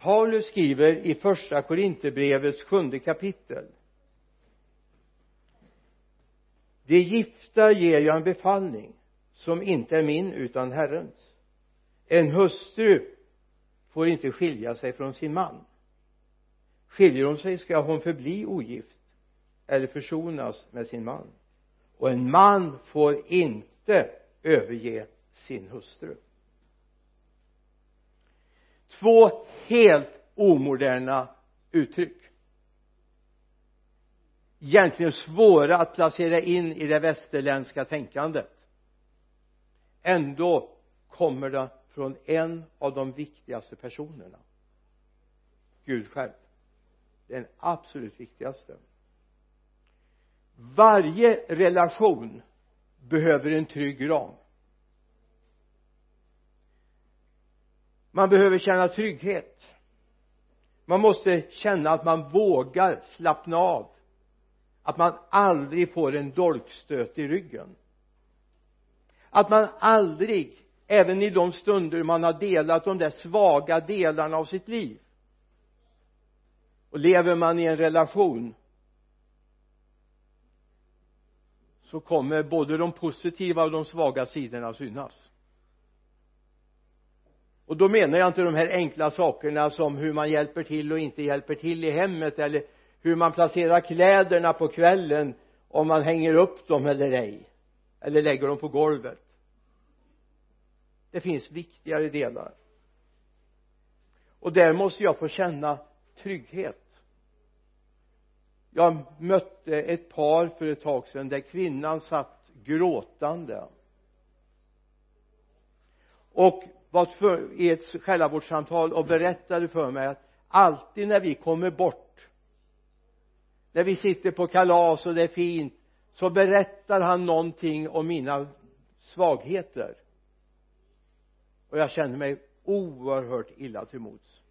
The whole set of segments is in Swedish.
Paulus skriver i första Korinthierbrevets sjunde kapitel. De gifta ger jag en befallning som inte är min utan Herrens. En hustru får inte skilja sig från sin man. Skiljer hon sig ska hon förbli ogift eller försonas med sin man. Och en man får inte överge sin hustru två helt omoderna uttryck. Egentligen svåra att placera in i det västerländska tänkandet. Ändå kommer det från en av de viktigaste personerna. Gud själv. Den absolut viktigaste. Varje relation behöver en trygg ram. Man behöver känna trygghet. Man måste känna att man vågar slappna av. Att man aldrig får en dolkstöt i ryggen. Att man aldrig även i de stunder man har delat de där svaga delarna av sitt liv och lever man i en relation så kommer både de positiva och de svaga sidorna synas och då menar jag inte de här enkla sakerna som hur man hjälper till och inte hjälper till i hemmet eller hur man placerar kläderna på kvällen om man hänger upp dem eller ej eller lägger dem på golvet. Det finns viktigare delar. Och där måste jag få känna trygghet. Jag mötte ett par för ett tag sedan där kvinnan satt gråtande. Och var för, i ett själavårdssamtal och berättade för mig att alltid när vi kommer bort när vi sitter på kalas och det är fint så berättar han någonting om mina svagheter. Och jag känner mig oerhört illa till mods.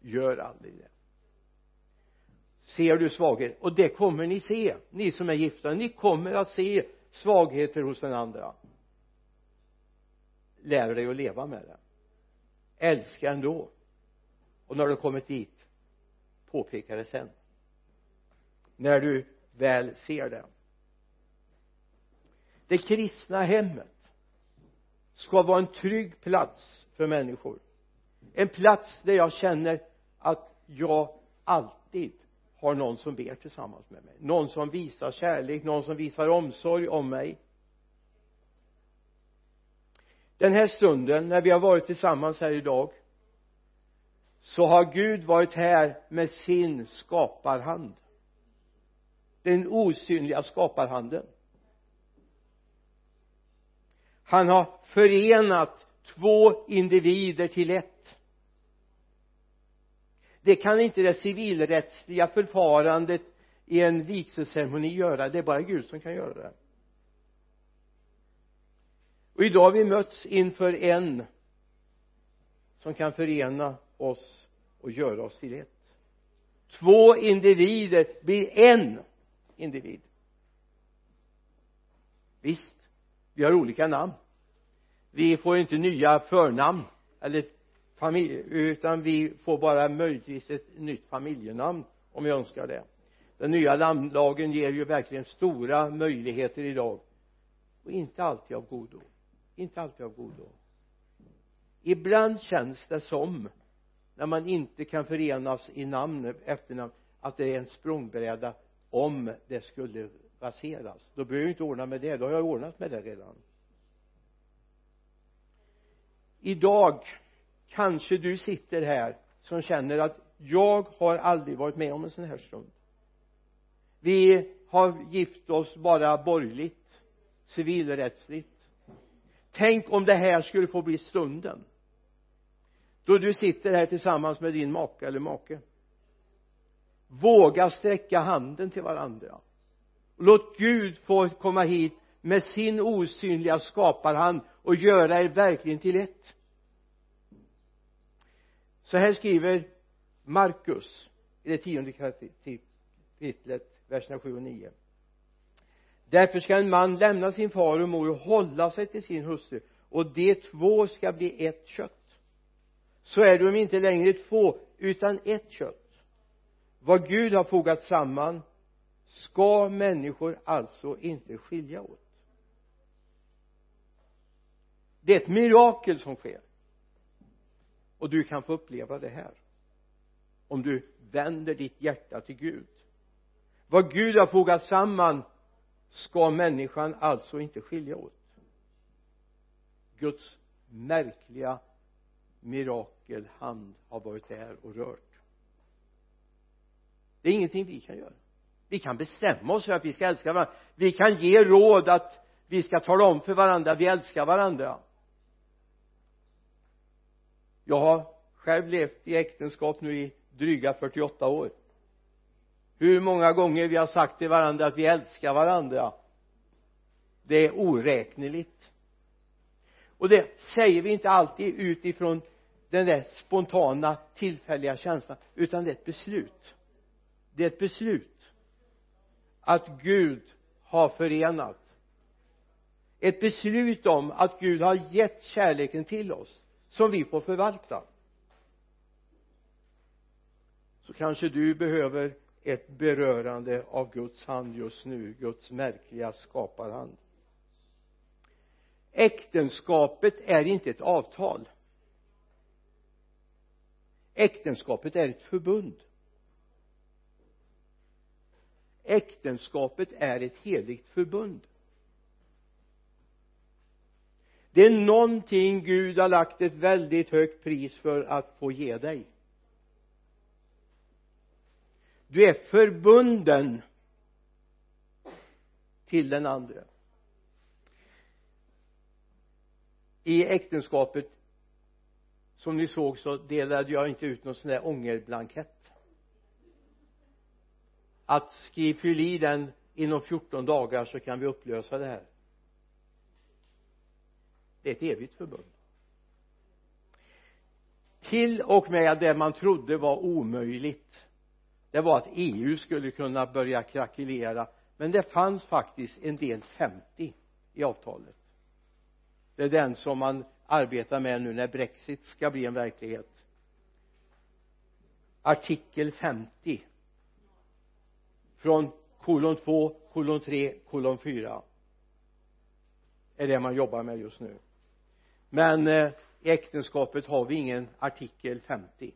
Gör aldrig det. Ser du svaghet? Och det kommer ni se ni som är gifta. Ni kommer att se svagheter hos den andra lär dig att leva med det. Älska ändå. Och när du kommit dit påpeka det sen. När du väl ser det. Det kristna hemmet ska vara en trygg plats för människor. En plats där jag känner att jag alltid har någon som ber tillsammans med mig. Någon som visar kärlek någon som visar omsorg om mig den här stunden när vi har varit tillsammans här idag så har Gud varit här med sin skaparhand. Den osynliga skaparhanden. Han har förenat två individer till ett. Det kan inte det civilrättsliga förfarandet i en vigselceremoni göra. Det är bara Gud som kan göra det och idag har vi mötts inför en som kan förena oss och göra oss till ett. Två individer. Blir en individ. Visst vi har olika namn. Vi får inte nya förnamn eller familj utan vi får bara möjligtvis ett nytt familjenamn om vi önskar det. Den nya namnlagen ger ju verkligen stora möjligheter idag. Och inte alltid av godo inte alltid av godo. Ibland känns det som när man inte kan förenas i namn efternamn att det är en språngbräda om det skulle raseras. Då behöver jag inte ordna med det. Då har jag ordnat med det redan. Idag kanske du sitter här som känner att jag har aldrig varit med om en sån här stund. Vi har gift oss bara borgerligt civilrättsligt tänk om det här skulle få bli stunden. Då du sitter här tillsammans med din maka eller make. Våga sträcka handen till varandra. Låt Gud få komma hit med sin osynliga skaparhand och göra er verkligen till ett. Så här skriver Markus i det tionde kapitlet verserna 7 och 9 därför ska en man lämna sin far och mor och hålla sig till sin hustru. Och de två ska bli ett kött. Så är de inte längre två utan ett kött. Vad Gud har fogat samman ska människor alltså inte skilja åt. Det är ett mirakel som sker. Och du kan få uppleva det här. Om du vänder ditt hjärta till Gud. Vad Gud har fogat samman ska människan alltså inte skilja åt? Guds märkliga mirakelhand har varit där och rört. Det är ingenting vi kan göra. Vi kan bestämma oss för att vi ska älska varandra. Vi kan ge råd att vi ska tala om för varandra att vi älskar varandra. Jag har själv levt i äktenskap nu i dryga 48 år hur många gånger vi har sagt till varandra att vi älskar varandra det är oräkneligt. Och det säger vi inte alltid utifrån den där spontana tillfälliga känslan utan det är ett beslut. Det är ett beslut att Gud har förenat. Ett beslut om att Gud har gett kärleken till oss som vi får förvalta. Så kanske du behöver ett berörande av Guds hand just nu Guds märkliga skaparhand. Äktenskapet är inte ett avtal. Äktenskapet är ett förbund. Äktenskapet är ett heligt förbund. Det är någonting Gud har lagt ett väldigt högt pris för att få ge dig du är förbunden till den andra. I äktenskapet som ni såg så delade jag inte ut någon sån där ångerblankett. Att skriv fyll i den inom 14 dagar så kan vi upplösa det här. Det är ett evigt förbund. Till och med det man trodde var omöjligt det var att EU skulle kunna börja krackelera men det fanns faktiskt en del 50 i avtalet. Det är den som man arbetar med nu när Brexit ska bli en verklighet. Artikel 50 från kolon 2 kolon 3 kolon 4 är det man jobbar med just nu. Men eh, i äktenskapet har vi ingen artikel 50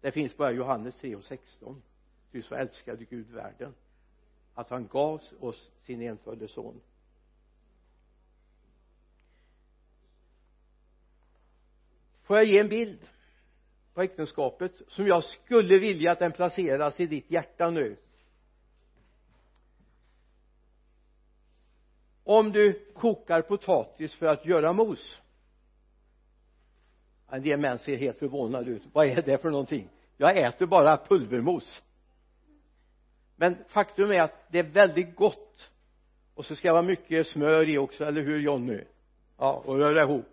det finns bara Johannes 3 och 16 ty så älskade Gud världen att han gav oss sin enfödde son. Får jag ge en bild på äktenskapet som jag skulle vilja att den placeras i ditt hjärta nu? Om du kokar potatis för att göra mos en del män ser helt förvånade ut. Vad är det för någonting? Jag äter bara pulvermos. Men faktum är att det är väldigt gott. Och så ska det vara mycket smör i också, eller hur Jonny ja, och röra ihop.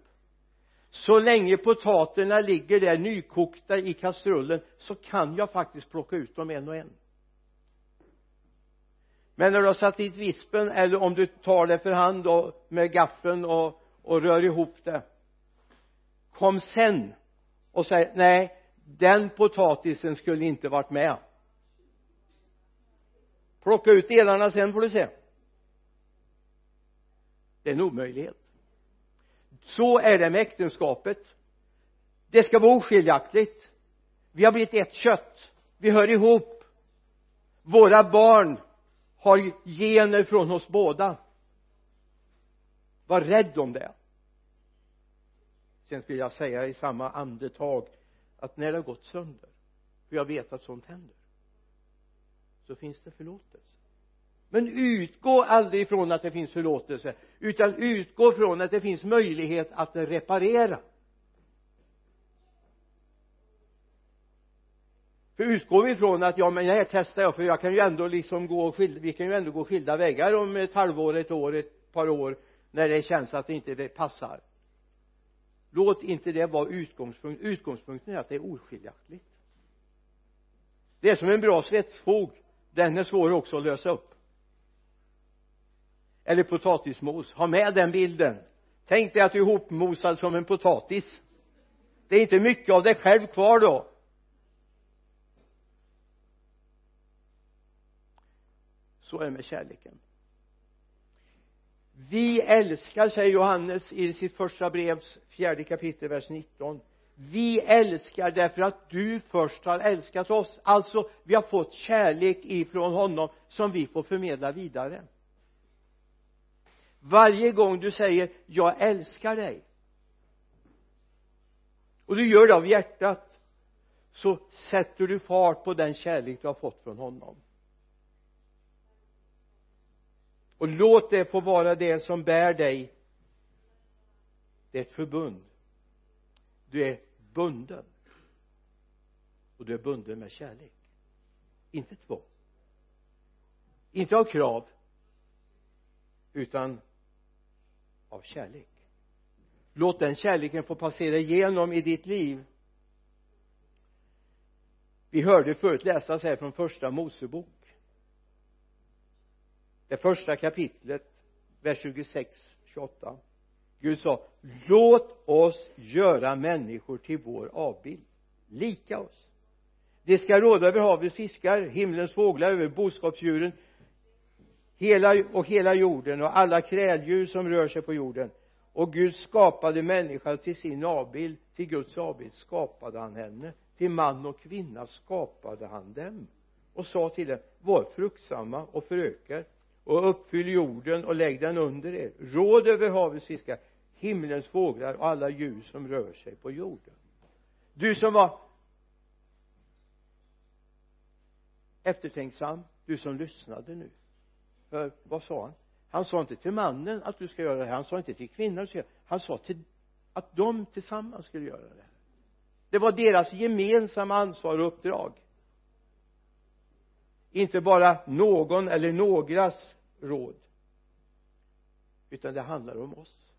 Så länge potaterna ligger där nykokta i kastrullen så kan jag faktiskt plocka ut dem en och en. Men när du har satt dit vispen eller om du tar det för hand och med gaffeln och, och rör ihop det kom sen och säg nej den potatisen skulle inte varit med plocka ut delarna sen får du se. Det är en omöjlighet. Så är det med äktenskapet. Det ska vara oskiljaktigt. Vi har blivit ett kött. Vi hör ihop. Våra barn har gener från oss båda. Var rädd om det sen vill jag säga i samma andetag att när det har gått sönder för jag vet att sånt händer så finns det förlåtelse. Men utgå aldrig ifrån att det finns förlåtelse utan utgå ifrån att det finns möjlighet att reparera. För utgår vi ifrån att ja men det här testar jag för jag kan ju ändå liksom gå skilda, vi kan ju ändå gå skilda vägar om ett halvår, ett år, ett par år när det känns att det inte passar låt inte det vara utgångspunkt utgångspunkten är att det är oskiljaktigt. Det är som en bra svetsfog den är svår också att lösa upp. Eller potatismos. Ha med den bilden. Tänk dig att du är ihopmosad som en potatis. Det är inte mycket av dig själv kvar då. Så är det med kärleken vi älskar säger Johannes i sitt första brevs fjärde kapitel vers 19 vi älskar därför att du först har älskat oss. Alltså vi har fått kärlek ifrån honom som vi får förmedla vidare. Varje gång du säger jag älskar dig och du gör det av hjärtat så sätter du fart på den kärlek du har fått från honom. Och låt det få vara det som bär dig. Det är ett förbund. Du är bunden. Och du är bunden med kärlek. Inte tvång. Inte av krav utan av kärlek. Låt den kärleken få passera igenom i ditt liv. Vi hörde förut läsas här från första Mosebok det första kapitlet vers 26 28 Gud sa låt oss göra människor till vår avbild lika oss. De ska råda över havets fiskar himlens fåglar över boskapsdjuren hela och hela jorden och alla kräldjur som rör sig på jorden. Och Gud skapade människan till sin avbild till Guds avbild skapade han henne. Till man och kvinna skapade han dem och sa till dem var fruktsamma och förökar och uppfyll jorden och lägg den under er. Råd över havets fiskar himlens fåglar och alla djur som rör sig på jorden. Du som var eftertänksam du som lyssnade nu. För vad sa han? Han sa inte till mannen att du ska göra det här. Han sa inte till kvinnan han sa till att de tillsammans skulle göra det det var deras gemensamma ansvar och uppdrag inte bara någon eller någras råd utan det handlar om oss.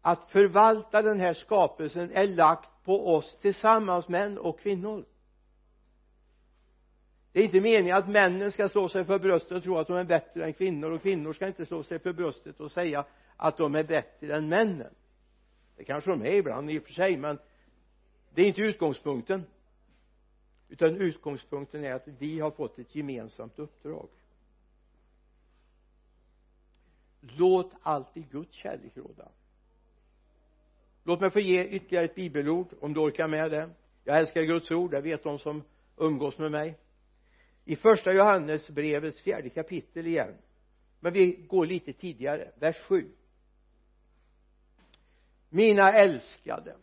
Att förvalta den här skapelsen är lagt på oss tillsammans män och kvinnor. Det är inte meningen att männen ska slå sig för bröstet och tro att de är bättre än kvinnor och kvinnor ska inte slå sig för bröstet och säga att de är bättre än männen. Det kanske de är ibland i och för sig men det är inte utgångspunkten utan utgångspunkten är att vi har fått ett gemensamt uppdrag. Låt alltid Guds kärlek råda. Låt mig få ge ytterligare ett bibelord om du orkar med det. Jag älskar Guds ord det vet de som umgås med mig. I första Johannes brevets fjärde kapitel igen. Men vi går lite tidigare. Vers 7 mina älskade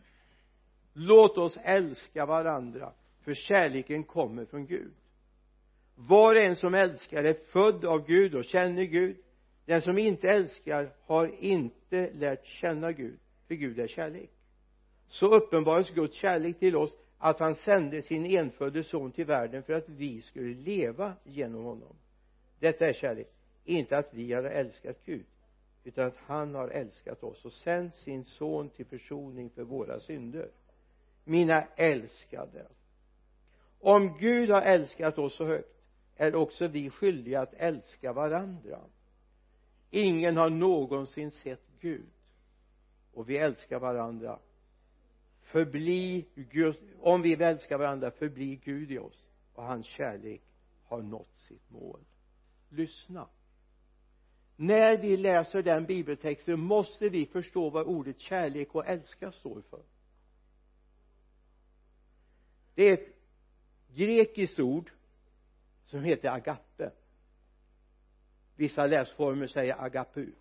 låt oss älska varandra för kärleken kommer från Gud. Var och en som älskar är född av Gud och känner Gud. Den som inte älskar har inte lärt känna Gud för Gud är kärlek. Så uppenbaras Guds kärlek till oss att han sände sin enfödde son till världen för att vi skulle leva genom honom. Detta är kärlek. Inte att vi har älskat Gud utan att han har älskat oss och sänt sin son till försoning för våra synder. Mina älskade om Gud har älskat oss så högt är också vi skyldiga att älska varandra. Ingen har någonsin sett Gud och vi älskar varandra. Förbli Gud om vi älskar varandra förblir Gud i oss och hans kärlek har nått sitt mål. Lyssna. När vi läser den bibeltexten måste vi förstå vad ordet kärlek och älska står för. Det är ett grekiskt ord som heter agape. Vissa läsformer säger agapu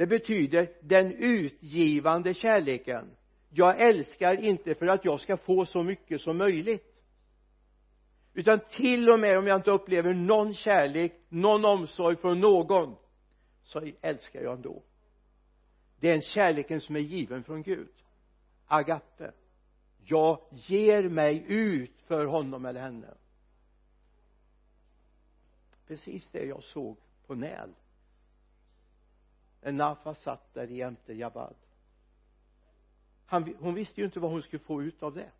det betyder den utgivande kärleken. Jag älskar inte för att jag ska få så mycket som möjligt. Utan till och med om jag inte upplever någon kärlek någon omsorg från någon så älskar jag ändå. Det är en kärleken som är given från Gud. Agape jag ger mig ut för honom eller henne. Precis det jag såg på Näl. När Nafa satt där jämte Javad han, hon visste ju inte vad hon skulle få ut av det.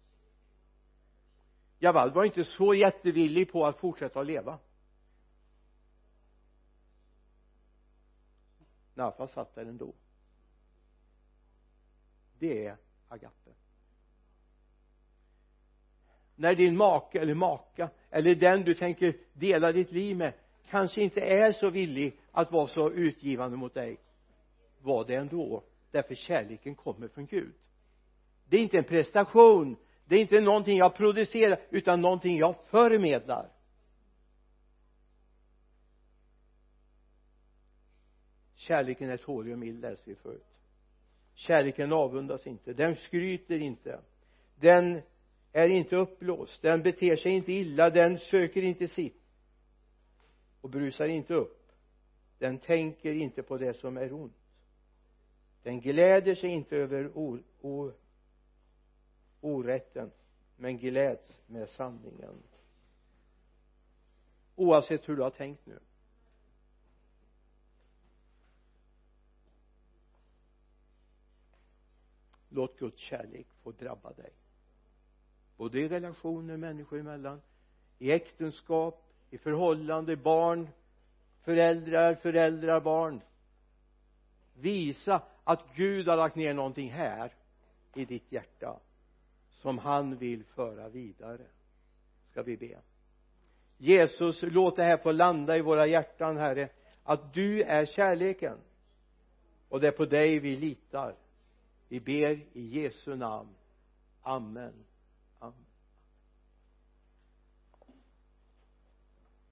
Javad var inte så jättevillig på att fortsätta att leva. Nafa satt där ändå. Det är agape när din make eller maka eller den du tänker dela ditt liv med kanske inte är så villig att vara så utgivande mot dig. Var det ändå därför kärleken kommer från Gud. Det är inte en prestation det är inte någonting jag producerar utan någonting jag förmedlar. Kärleken är tålig och mild läste vi förut. Kärleken avundas inte den skryter inte den är inte uppblåst den beter sig inte illa den söker inte sitt och brusar inte upp. Den tänker inte på det som är ont. Den gläder sig inte över or, or, orätten men gläds med sanningen. Oavsett hur du har tänkt nu. Låt Guds kärlek få drabba dig både i relationer människor emellan. I äktenskap i förhållande barn föräldrar föräldrar barn visa att Gud har lagt ner någonting här i ditt hjärta som han vill föra vidare. Ska vi be? Jesus låt det här få landa i våra hjärtan herre att du är kärleken. Och det är på dig vi litar. Vi ber i Jesu namn. Amen Amen.